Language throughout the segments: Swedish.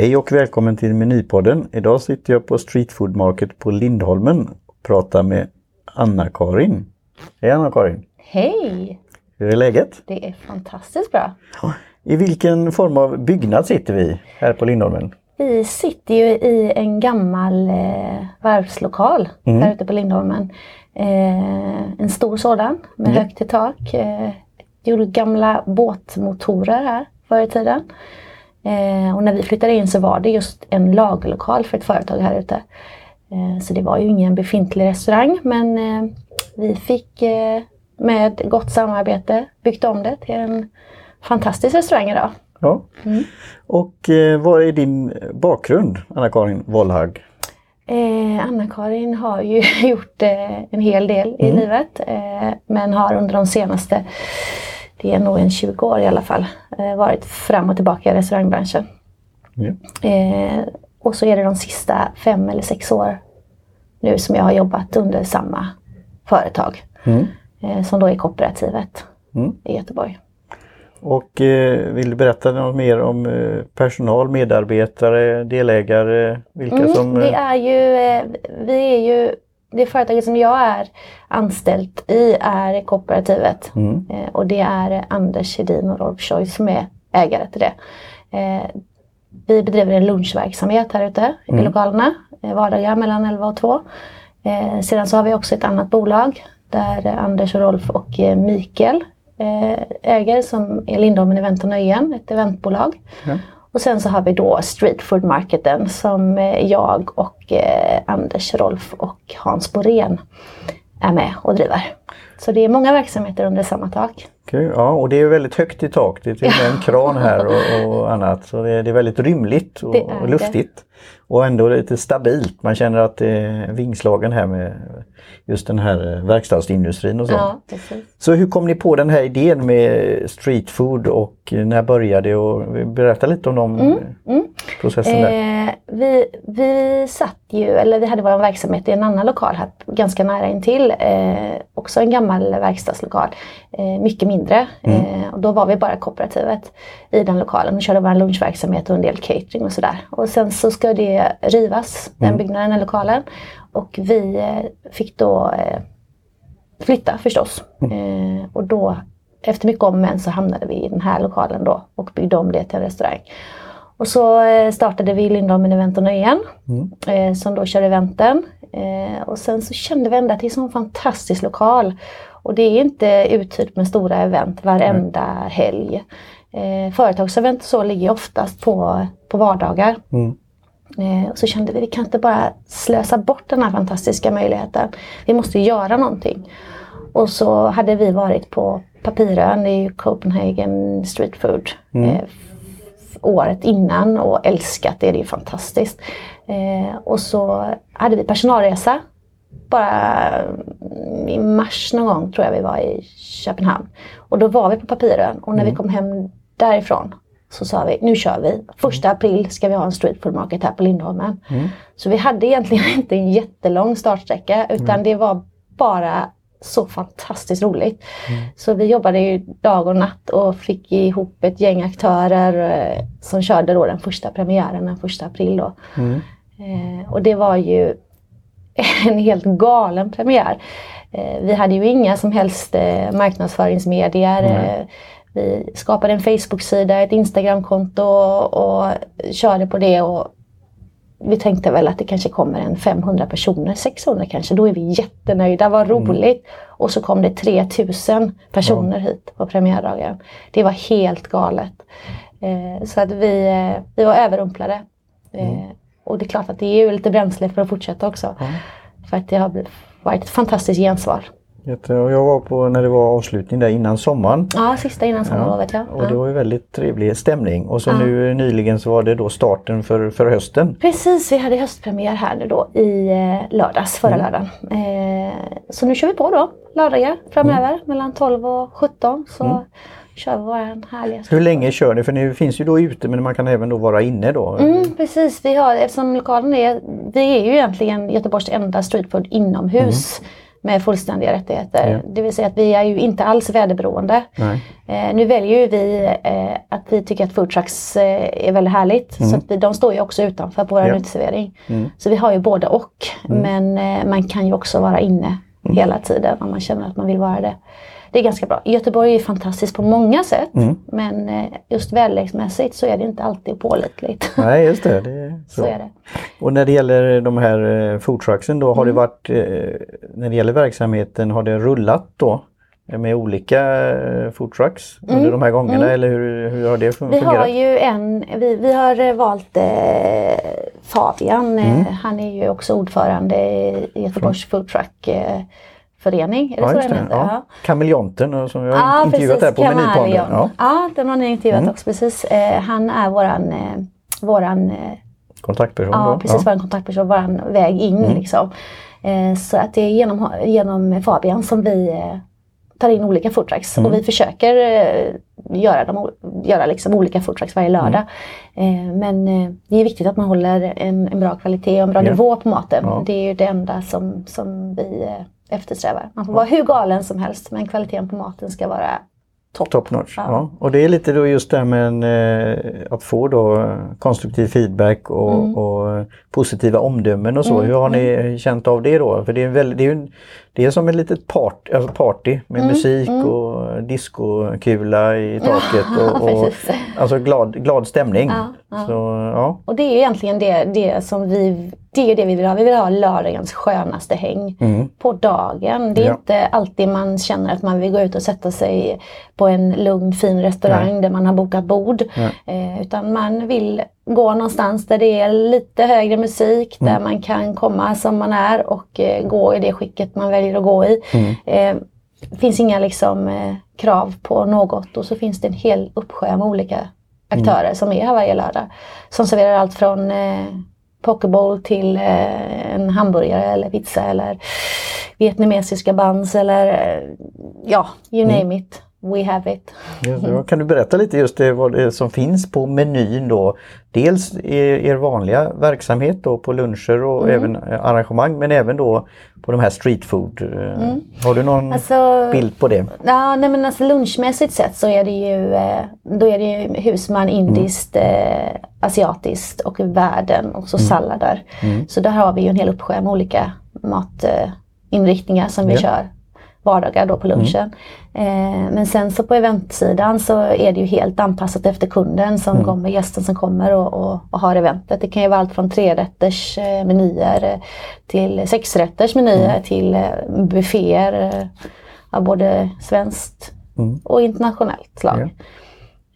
Hej och välkommen till Menypodden. Idag sitter jag på Street Food Market på Lindholmen och pratar med Anna-Karin. Hej Anna-Karin! Hej! Hur är läget? Det är fantastiskt bra. I vilken form av byggnad sitter vi här på Lindholmen? Vi sitter ju i en gammal eh, varvslokal Mm. här ute på Lindholmen. Eh, en stor sådan med Mm. högt i tak. Eh, gjorde gamla båtmotorer här förr i tiden. Eh, och när vi flyttade in så var det just en lagerlokal för ett företag här ute. Eh, så det var ju ingen befintlig restaurang men eh, vi fick eh, med gott samarbete byggt om det till en fantastisk restaurang idag. Ja. Mm. Och eh, vad är din bakgrund Anna-Karin Wollhag? Eh, Anna-Karin har ju gjort en hel del i livet men har under de senaste, det är nog en 20 år i alla fall, eh, varit fram och tillbaka i restaurangbranschen. Ja. Eh, och så är det de sista fem eller sex år nu som jag har jobbat under samma företag Mm. eh, som då är kooperativet Mm. i Göteborg. Och eh, vill du berätta något mer om eh, personal, medarbetare, delägare? Vilka Mm, som... det eh, är ju, eh, vi är ju, det företaget som jag är anställd i är kooperativet. Mm. Eh, Och det är Anders Hedin och Rolf Scheu som är ägare till det. Eh, Vi bedriver en lunchverksamhet här ute i lokalerna, eh, vardagar mellan 11 och 2. Eh, Sedan så har vi också ett annat bolag där Anders och Rolf och eh, Mikael eh, äger som är Lindholmen Event och Nöjen, ett eventbolag. Ja. Och sen så har vi då Street Food Marketen som eh, jag och eh, Anders, Rolf och Hans Borén är med och driver. Så det är många verksamheter under samma tak. Okej, ja, och det är väldigt högt i tak. Det är till och med en kran här och, och annat. Så det är, det är väldigt rymligt och, Det och luftigt. Och ändå lite stabilt. Man känner att det är vingslagen här med just den här eh, verkstadsindustrin och så. Ja. Så hur kom ni på den här idén med street food och när började det? Och berätta lite om de mm. processen där. Eh, vi, vi satt ju, eller vi hade vår verksamhet i en annan lokal här ganska nära intill. Eh, också en gammal verkstadslokal. Eh, mycket mindre. Eh, och då var vi bara kooperativet i den lokalen och körde vår lunchverksamhet och en del catering och sådär. Och sen så ska det rivas, den byggnaden, den lokalen. Och vi eh, fick då eh, flytta förstås. Eh, och då efter mycket om men så hamnade vi i den här lokalen då och byggde om det till en restaurang. Och så startade vi Lindholmen Event och Nöjen eh, som då kör eventen. Och sen så kände vi ändå att det är en sån fantastisk lokal. Och det är inte uthyrt med stora event varenda helg. Eh, företagsevent och så ligger oftast på, på vardagar. Mm. Eh, och så kände vi, vi kan inte bara slösa bort den här fantastiska möjligheten. Vi måste göra någonting. Och så hade vi varit på Papirön, ju Copenhagen Street Food, eh, f- året innan och älskat det, det är fantastiskt. Eh, och så hade vi personalresa bara mm, i mars någon gång tror jag vi var i Köpenhamn. Och då var vi på Papirön och när vi kom hem därifrån så sa vi, nu kör vi. Första april ska vi ha en street food market här på Lindholmen. Så vi hade egentligen inte en jättelång startsträcka utan det var bara så fantastiskt roligt. Så vi jobbade ju dag och natt och fick ihop ett gäng aktörer eh, som körde då den första premiären den första april. Då. Eh, och det var ju en helt galen premiär. Eh, vi hade ju inga som helst eh, marknadsföringsmedier. Vi skapade en Facebook-sida, ett Instagramkonto och, och körde på det. Och vi tänkte väl att det kanske kommer en 500 personer, 600 kanske. Då är vi jättenöjda, vad roligt. Och så kom det 3000 personer hit på premiärdagen. Det var helt galet. Eh, så att vi, eh, vi var överrumplade. Eh, och det är klart att det är ju lite bränsle för att fortsätta också. För att det har varit ett fantastiskt gensvar. Och Jag var på när det var avslutning där innan sommaren. Ja, sista innan sommarlovet ja. Och det ja. var ju väldigt trevlig stämning. Och så nu nyligen så var det då starten för, för hösten. Precis, vi hade höstpremiär här nu då i eh, lördags, förra lördagen. Eh, så nu kör vi på då, lördagar framöver mellan 12 och 17. Så kör vi våran härliga Hur länge kör ni? För ni finns ju då ute men man kan även då vara inne då. Mm, precis, vi har, eftersom lokalen är, vi är ju egentligen Göteborgs enda streetfood inomhus. Med fullständiga rättigheter. Ja. Det vill säga att vi är ju inte alls väderberoende. Eh, nu väljer ju vi eh, att vi tycker att food trucks eh, är väldigt härligt. Så att vi, de står ju också utanför på vår Ja. uteservering. Mm. Så vi har ju både och. Men eh, man kan ju också vara inne hela tiden om man känner att man vill vara det. Det är ganska bra. Göteborg är fantastiskt på många sätt. Men eh, just väderleksmässigt så är det inte alltid pålitligt. Nej, just det. det är så. så är det. Och när det gäller de här eh, foodtrucksen då, har Mm. det varit, eh, när det gäller verksamheten, har det rullat då med olika foodtrucks under de här gångerna eller hur, hur har det fun- Mm. Vi fungerat? har ju en, vi, vi har valt eh, Fabian. Mm. Han är ju också ordförande i Göteborgs Food Truck eh, förening. Är det Ja, så den det. heter? Ja. Kameleonten och som jag har Ja, intervjuat precis. här på Menyponden. Kameleon. Ja. Ja. den har ni intervjuat också precis. Eh, han är våran, eh, våran eh, Kontaktperson Ja, då. precis. Vår kontaktperson, vår väg in. Mm. Liksom. Eh, så att det är genom, genom Fabian som vi eh, tar in olika foodtrucks. Mm. Och vi försöker eh, göra, dem, göra liksom olika foodtrucks varje lördag. Mm. Eh, men eh, det är viktigt att man håller en, en bra kvalitet och en bra Ja. nivå på maten. Ja. Det är ju det enda som, som vi eh, eftersträvar. Man får vara hur galen som helst men kvaliteten på maten ska vara topp. Top notch. Ja. Ja. Och det är lite då just det här med eh, att få då konstruktiv feedback och, Mm. och positiva omdömen och så. Hur har ni känt av det då? För det är, väldigt, det är, en, det är som ett litet part, alltså party med Mm, musik och discokula i taket. och, och, precis. alltså glad, glad stämning. Ja, ja. Så, ja. Och det är egentligen det, det som vi, det är det vi vill ha. Vi vill ha lördagens skönaste häng Mm. på dagen. Det är Ja. inte alltid man känner att man vill gå ut och sätta sig på en lugn fin restaurang Nej. där man har bokat bord. Eh, utan man vill gå någonstans där det är lite högre musik, Mm. där man kan komma som man är och eh, gå i det skicket man väljer att gå i. Mm. Eh, det finns inga liksom, eh, krav på något och så finns det en hel uppsjö med olika aktörer Mm. som är här varje lördag. Som serverar allt från pokeball till eh, en hamburgare eller pizza eller vietnamesiska buns eller eh, ja, you Mm. name it. We have it. Det. Kan du berätta lite just det, vad det som finns på menyn då? Dels er, er vanliga verksamhet då på luncher och Mm. även arrangemang men även då på de här street food. eh, Har du någon Mm. Alltså, bild på det? Ja, nej men alltså lunchmässigt sett så är det ju, eh, då är det ju husman, indiskt, eh, asiatiskt och världen och så sallader. Så där har vi ju en hel uppsjö med olika matinriktningar som vi Ja. kör vardagar då på lunchen. Eh, men sen så på eventsidan så är det ju helt anpassat efter kunden som kommer, gästen som kommer och, och, och har eventet. Det kan ju vara allt från trerätters eh, menyer eh, till sexrätters menyer till eh, bufféer. Av både svenskt och internationellt slag.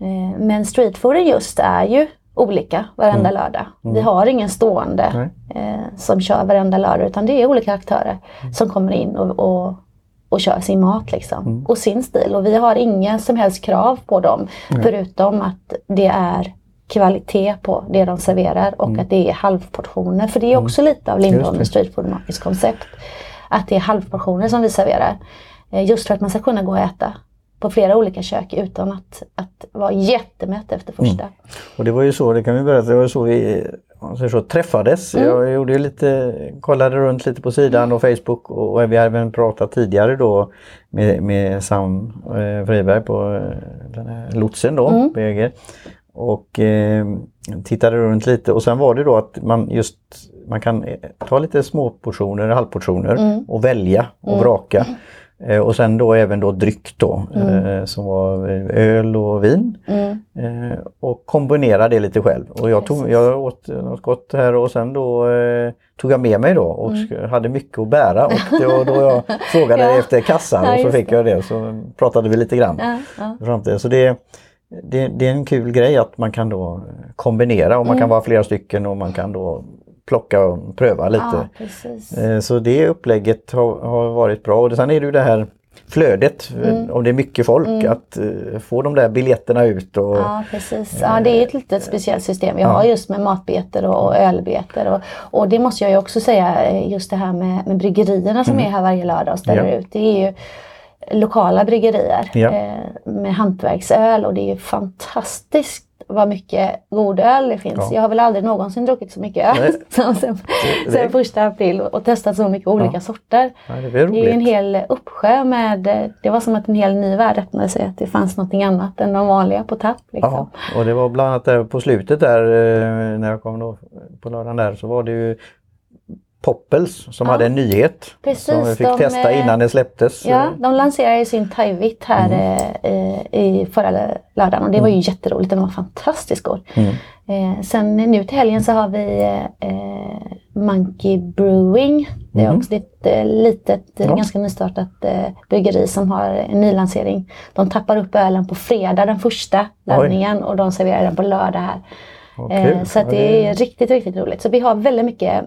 Eh, Men streetfooden just är ju olika varenda lördag. Vi har ingen stående eh, som kör varenda lördag utan det är olika aktörer som kommer in och, och, och kör sin mat liksom. Och sin stil. Och vi har inga som helst krav på dem förutom att det är kvalitet på det de serverar och att det är halvportioner. För det är också lite av Lindholmen. Street Food Markets koncept. Att det är halvportioner som vi serverar. Eh, Just för att man ska kunna gå och äta på flera olika kök utan att, att vara jättemätt efter första. Och det var ju så, det kan vi berätta, det var så vi säger så, träffades. Mm. Jag gjorde lite, kollade runt lite på sidan och Facebook och, och vi har även pratat tidigare då med, med Sam eh, Friberg på eh, den här lotsen då, Mm. BG. Och eh, tittade runt lite och sen var det då att man just man kan eh, ta lite små portioner, halvportioner Mm. och välja och vraka. Eh, och sen då även då dryck då eh, som var öl och vin. Eh, och kombinera det lite själv. Och jag, tog, jag åt något gott här och sen då eh, tog jag med mig då och sk- hade mycket att bära. Och det var då jag frågade Ja. efter kassan Ja, och så fick jag det. Så pratade vi lite grann. Ja, ja. Det. Så det, det, det är en kul grej att man kan då kombinera och man kan vara flera stycken och man kan då plocka och pröva lite. ja. Eh, Så det upplägget har, har varit bra. Och sen är det ju det här flödet, eh, om det är mycket folk, att eh, få de där biljetterna ut. Och, Ja, precis. Ja, det är ett litet speciellt system vi har just med matbiljetter och, och ölbiljetter. Och, och det måste jag ju också säga, just det här med, med bryggerierna som är här varje lördag och ställer Ja. ut. Det är ju lokala bryggerier Ja. eh, med hantverksöl och det är ju fantastiskt vad mycket god öl det finns. Ja. Jag har väl aldrig någonsin druckit så mycket öl som sen, Det- sen första april och, testat så mycket olika Ja. sorter. Ja, det är Det är en hel uppsjö med, det var som att en hel ny värld öppnade sig, att det fanns någonting annat än de vanliga på tapp. Liksom. Ja, och det var bland annat där på slutet där eh, när jag kom då på lördagen där så var det ju Poppels som Ja. hade en nyhet Precis, som vi fick de, testa eh, innan den släpptes. Ja, de lanserade sin thaivitt här eh, i förra lördagen och det var ju jätteroligt. Den var fantastiskt god. Mm. Eh, sen nu till helgen så har vi eh, Monkey Brewing. Det är Mhm. också ett eh, litet, eh, Ja. ganska nystartat eh, bryggeri som har en nylansering. De tappar upp ölen på fredag, den första laddningen och de serverar den på lördag här. Eh, kul. så det är riktigt, riktigt roligt. Så vi har väldigt mycket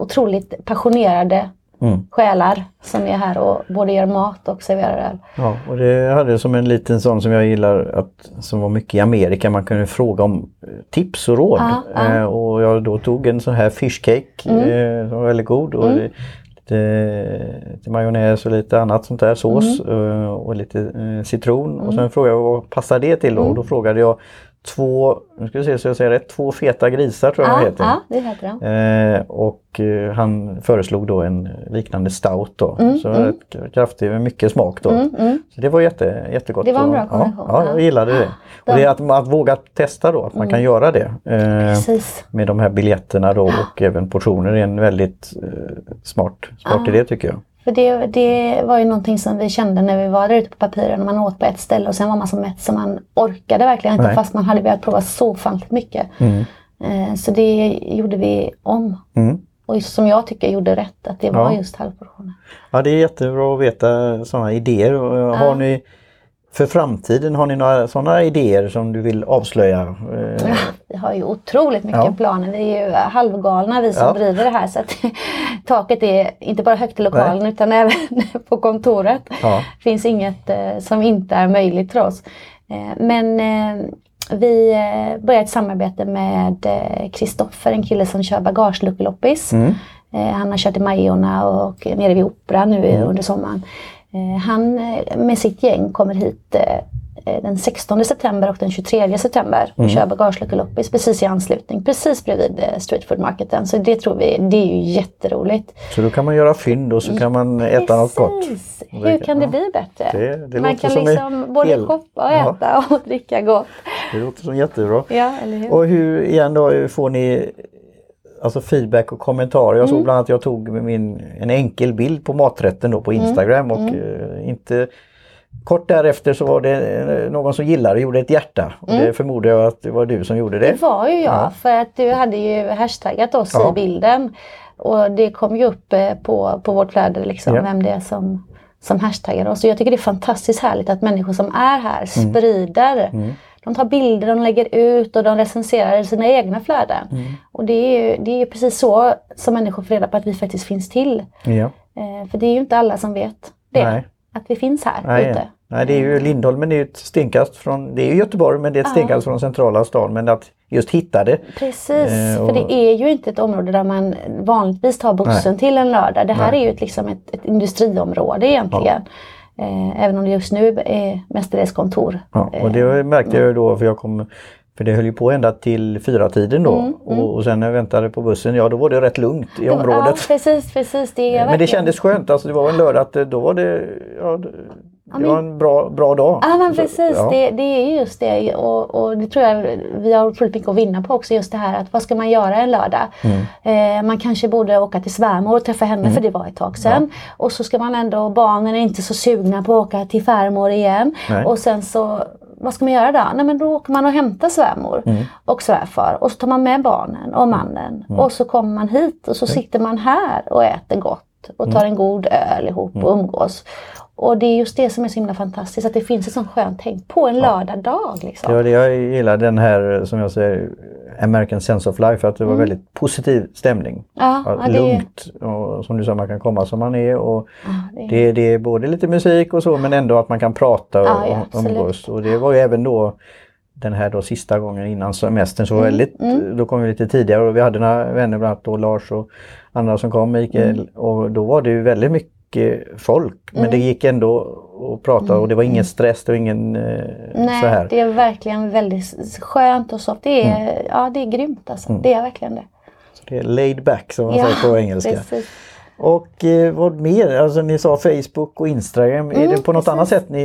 otroligt passionerade Mm. själar som är här och både gör mat och serverar öl. Ja, och det hade jag som en liten sån som jag gillar att, som var mycket i Amerika. Man kunde fråga om eh, tips och råd. Ja, ja. Eh, och jag då tog en sån här fishcake eh, som var väldigt god. Och Mm. lite, lite majonnäs och lite annat sånt där sås Mm. eh, och lite eh, citron. Och sen frågade jag vad passar det till då? Mm. Och då frågade jag två, nu ska vi se så jag säger rätt, två feta grisar tror jag Ja, heter. ja, det heter de. Eh, och eh, han föreslog då en liknande stout då. Mm, så mm. kraftig mycket smak då. Mm, mm. Så det var jätte, jättegott. Det var en bra kombination, Ja, ja, ja. jag gillade det. De- Och det är att, att våga testa då, att man kan göra det. Eh, med de här biljetterna då och även portioner är en väldigt eh, smart, smart idé tycker jag. För det, det var ju någonting som vi kände när vi var där ute på papiren. Man åt på ett ställe och sen var man så mätt så man orkade verkligen inte Nej. fast man hade velat prova så ofantligt mycket. Mm. Eh, så det gjorde vi om. Mm. Och som jag tycker gjorde rätt, att det var Ja. just halvportioner. Ja det är jättebra att veta sådana idéer. Har ni för framtiden, har ni några sådana idéer som du vill avslöja? Eh, Vi har ju otroligt mycket Ja. planer. Vi är ju halvgalna vi som Ja. driver det här. Så att taket är inte bara högt i lokalen utan även på kontoret. Ja. finns inget eh, som inte är möjligt för oss. Eh, men vi började ett samarbete med Kristoffer, en kille som kör bagageluckeloppis. Mm. Han har kört i Majorna och nere vid Operan nu under sommaren. Eh, han eh, med sitt gäng kommer hit eh, den 16 september och den 23 september och kör bagageluckeloppis precis i anslutning, precis bredvid Street Food Marketen. Så det tror vi, det är ju jätteroligt. Så då kan man göra fynd och så kan man äta något gott. Hur kan det bli bättre? Det- det Man kan som en liksom både shoppa och Ja. äta och dricka gott. Det låter som jättebra. Ja, eller hur? Och hur igen då får ni alltså feedback och kommentarer? Jag såg Mm. bland annat jag tog min, en enkel bild på maträtten då på Mm. Instagram och eh, inte Kort därefter så var det eh, någon som gillade och gjorde ett hjärta. Och det förmodar jag att det var du som gjorde det. Mm. Det var ju jag, Ja. för att du hade ju hashtaggat oss Ja. i bilden. Och det kom ju upp eh, på, på vårt flöde liksom, Ja. vem det är som, som hashtaggar oss. Och jag tycker det är fantastiskt härligt att människor som är här sprider. Mm. De tar bilder, de lägger ut och de recenserar i sina egna flöden. Mm. Och det är, ju, det är ju precis så som människor får reda på att vi faktiskt finns till. Ja. Eh, för det är ju inte alla som vet det. Nej. Att vi finns här Nej, ute. nej, det är ju Lindholmen är ju ett stenkast från, det är ju Göteborg men det är ett stenkast från centrala stan. Men att just hitta det. Precis, Eh, och- för det är ju inte ett område där man vanligtvis tar bussen till en lördag. Det här Nej. är ju ett, liksom ett, ett industriområde egentligen. Eh, även om det just nu är mestadels kontor. Ja, och det märkte jag då för jag kom för det höll ju på ända till fyra tiden då Mm, Och, och sen när jag väntade på bussen, ja då var det rätt lugnt i området. Ja, precis, precis. Det Men det kändes skönt, alltså det var en lördag att eh, då var det, ja, det, det men- var en bra, bra dag. Ja men precis, ja. det, det är just det och, och det tror jag vi har otroligt mycket att vinna på också just det här att vad ska man göra en lördag? Mm. Eh, man kanske borde åka till svärmor och träffa henne för det var ett tag sedan. Och så ska man ändå, barnen är inte så sugna på att åka till farmor igen. Nej. Och sen så, vad ska man göra då? Nej men då åker man och hämtar svärmor Mm. och svärfar och så tar man med barnen och mannen Mm. och så kommer man hit och så sitter man här och äter gott och Mm. tar en god öl ihop och umgås. Och det är just det som är så himla fantastiskt, att det finns ett sånt skönt tänk på en lördagdag. Liksom. Var det jag gillade den här som jag säger American Sense of Life, att det var väldigt positiv stämning. Mm. Ja, Ja, ja, det, lugnt och som du sa, man kan komma som man är och ja, det, det, det är både lite musik och så men ändå att man kan prata och, Ja, ja, umgås. Och det var ju även då den här då sista gången innan semestern så Mm, väldigt, då kom vi lite tidigare och vi hade några vänner bland annat då Lars och andra som kom, Mikael Mm. och då var det ju väldigt mycket mycket folk men det gick ändå att prata och det var ingen stress, det var ingen eh, Nej, så här. det är verkligen väldigt skönt och soft. Det är, ja, det är grymt alltså. Det är verkligen det. Det är laid back som man Ja, säger på engelska. precis. Och eh, vad mer? Alltså ni sa Facebook och Instagram. är Mm, det på något precis. annat sätt? Ni,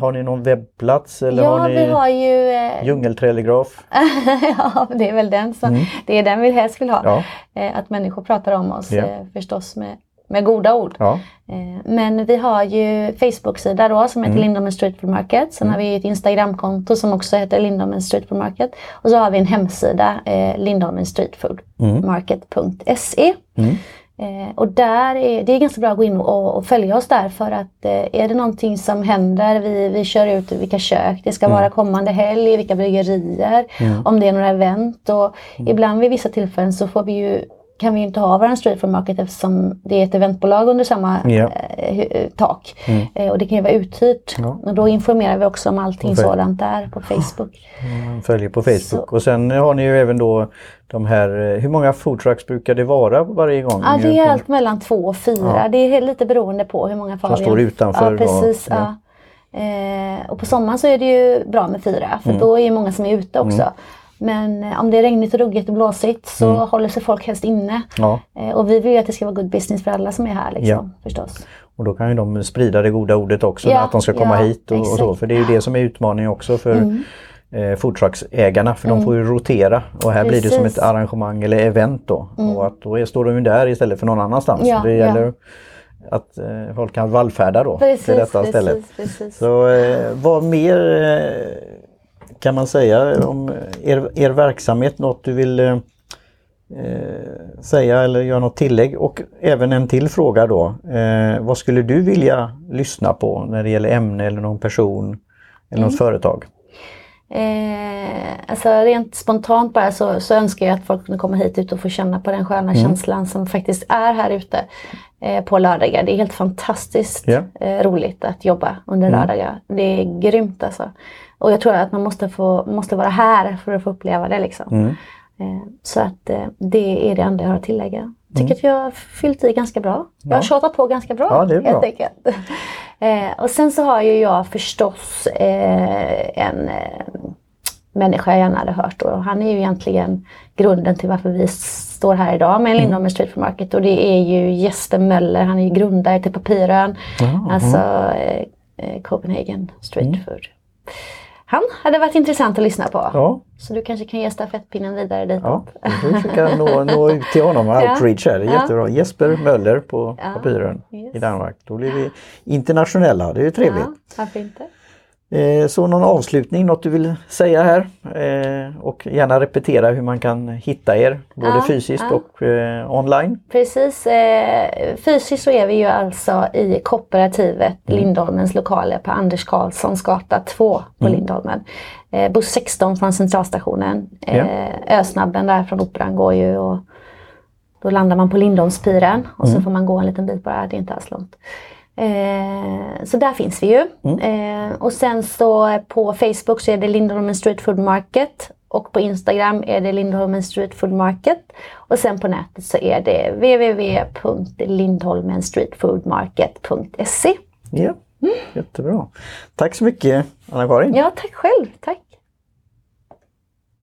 har ni någon webbplats eller Ja, har ni vi har ju... Eh, djungeltelegraf? ja, det är väl den som, det är den vi helst vill ha. Ja. Eh, att människor pratar om oss Ja. eh, förstås med, med goda ord. Ja. Eh, Men vi har ju Facebook-sida då som heter Lindholmen Street Food Market. Sen har vi ett Instagramkonto som också heter Lindholmen Street Food Market. Och så har vi en hemsida, eh, Lindholmen Street Food Market.se. Eh, och där är, det är ganska bra att gå in och, och följa oss där för att eh, är det någonting som händer, vi, vi kör ut vilka kök det ska vara kommande helg, vilka bryggerier, om det är några event och ibland vid vissa tillfällen så får vi ju kan vi inte ha vår street food market eftersom det är ett eventbolag under samma Ja. eh, tak. Eh, och det kan ju vara uthyrt. Ja. Och då informerar vi också om allting sådant där på Facebook. Man följer på Facebook. Och sen har ni ju även då de här, eh, hur många foodtrucks brukar det vara varje gång? Ja, det är allt mellan två och fyra. Det är lite beroende på hur många far står vi- utanför Ja, då, precis. ja. Ja. Eh, och på sommaren så är det ju bra med fyra för Mm. då är ju många som är ute också. Men eh, om det är regnigt och ruggigt och blåsigt så Mm. håller sig folk helst inne. Ja, Eh, och vi vill ju att det ska vara good business för alla som är här liksom, Ja. förstås. och då kan ju de sprida det goda ordet också, Ja, att de ska komma hit och, och så. Mm. För det är ju det som är utmaningen också för eh, foodtrucksägarna, för de får ju rotera. Och här blir det som Precis. ett arrangemang eller event då. Och att då är, står de ju där istället för någon annanstans. Ja, det gäller att eh, folk kan vallfärda då Precis, till detta precis, stället. precis. Så eh, vad mer eh, kan man säga om er, er verksamhet? Något du vill eh, eh, säga eller göra något tillägg? Och även en till fråga då. Eh, vad skulle du vilja lyssna på när det gäller ämne eller någon person eller något företag? Eh, alltså rent spontant bara så, så önskar jag att folk kunde komma hit ut och få känna på den sköna känslan som faktiskt är här ute på lördagar. Det är helt fantastiskt Ja. eh, roligt att jobba under lördagar. Det är grymt alltså. Och jag tror att man måste, få, måste vara här för att få uppleva det liksom. Eh, så att eh, det är det enda jag har att tillägga. Jag tycker att jag har fyllt i ganska bra. Jag har tjatat på ganska bra, Ja, det är bra. helt enkelt. Eh, och sen så har ju jag förstås eh, en eh, människa jag gärna hade hört och han är ju egentligen grunden till varför vi står här idag med Lindholmen Street Food Market och det är ju Jesper Möller, han är ju grundare till Papyrön, alltså eh, eh, Copenhagen Street Food. Han hade varit intressant att lyssna på. Ja, Så du kanske kan ge stafettpinnen vidare ditåt. ja. vi får försöka nå, nå ut till honom. Outreach här, det är Ja. jättebra. Jesper Möller på Papyren Yes. i Danmark. Då blir vi internationella, det är ju trevligt. Ja, varför inte? Eh, Så någon avslutning, något du vill säga här? Eh, Och gärna repetera hur man kan hitta er, både Ja, fysiskt ja. och eh, online. Precis. Fysiskt så är vi ju alltså i kooperativet Lindholmens lokaler på Anders Karlssons gata 2 på Lindholmen. Eh, buss 16 från centralstationen. Eh, Ösnabben där från Operan går ju och då landar man på Lindholmspiren och så får man gå en liten bit bara, det är inte alls långt. Eh, så där finns vi ju. Eh, och sen så på Facebook så är det Lindholmen Street Food Market och på Instagram är det Lindholmen Street Food Market. Och sen på nätet så är det www.lindholmenstreetfoodmarket.se. Ja, jättebra. Tack så mycket Anna-Karin. Ja, tack själv. Tack.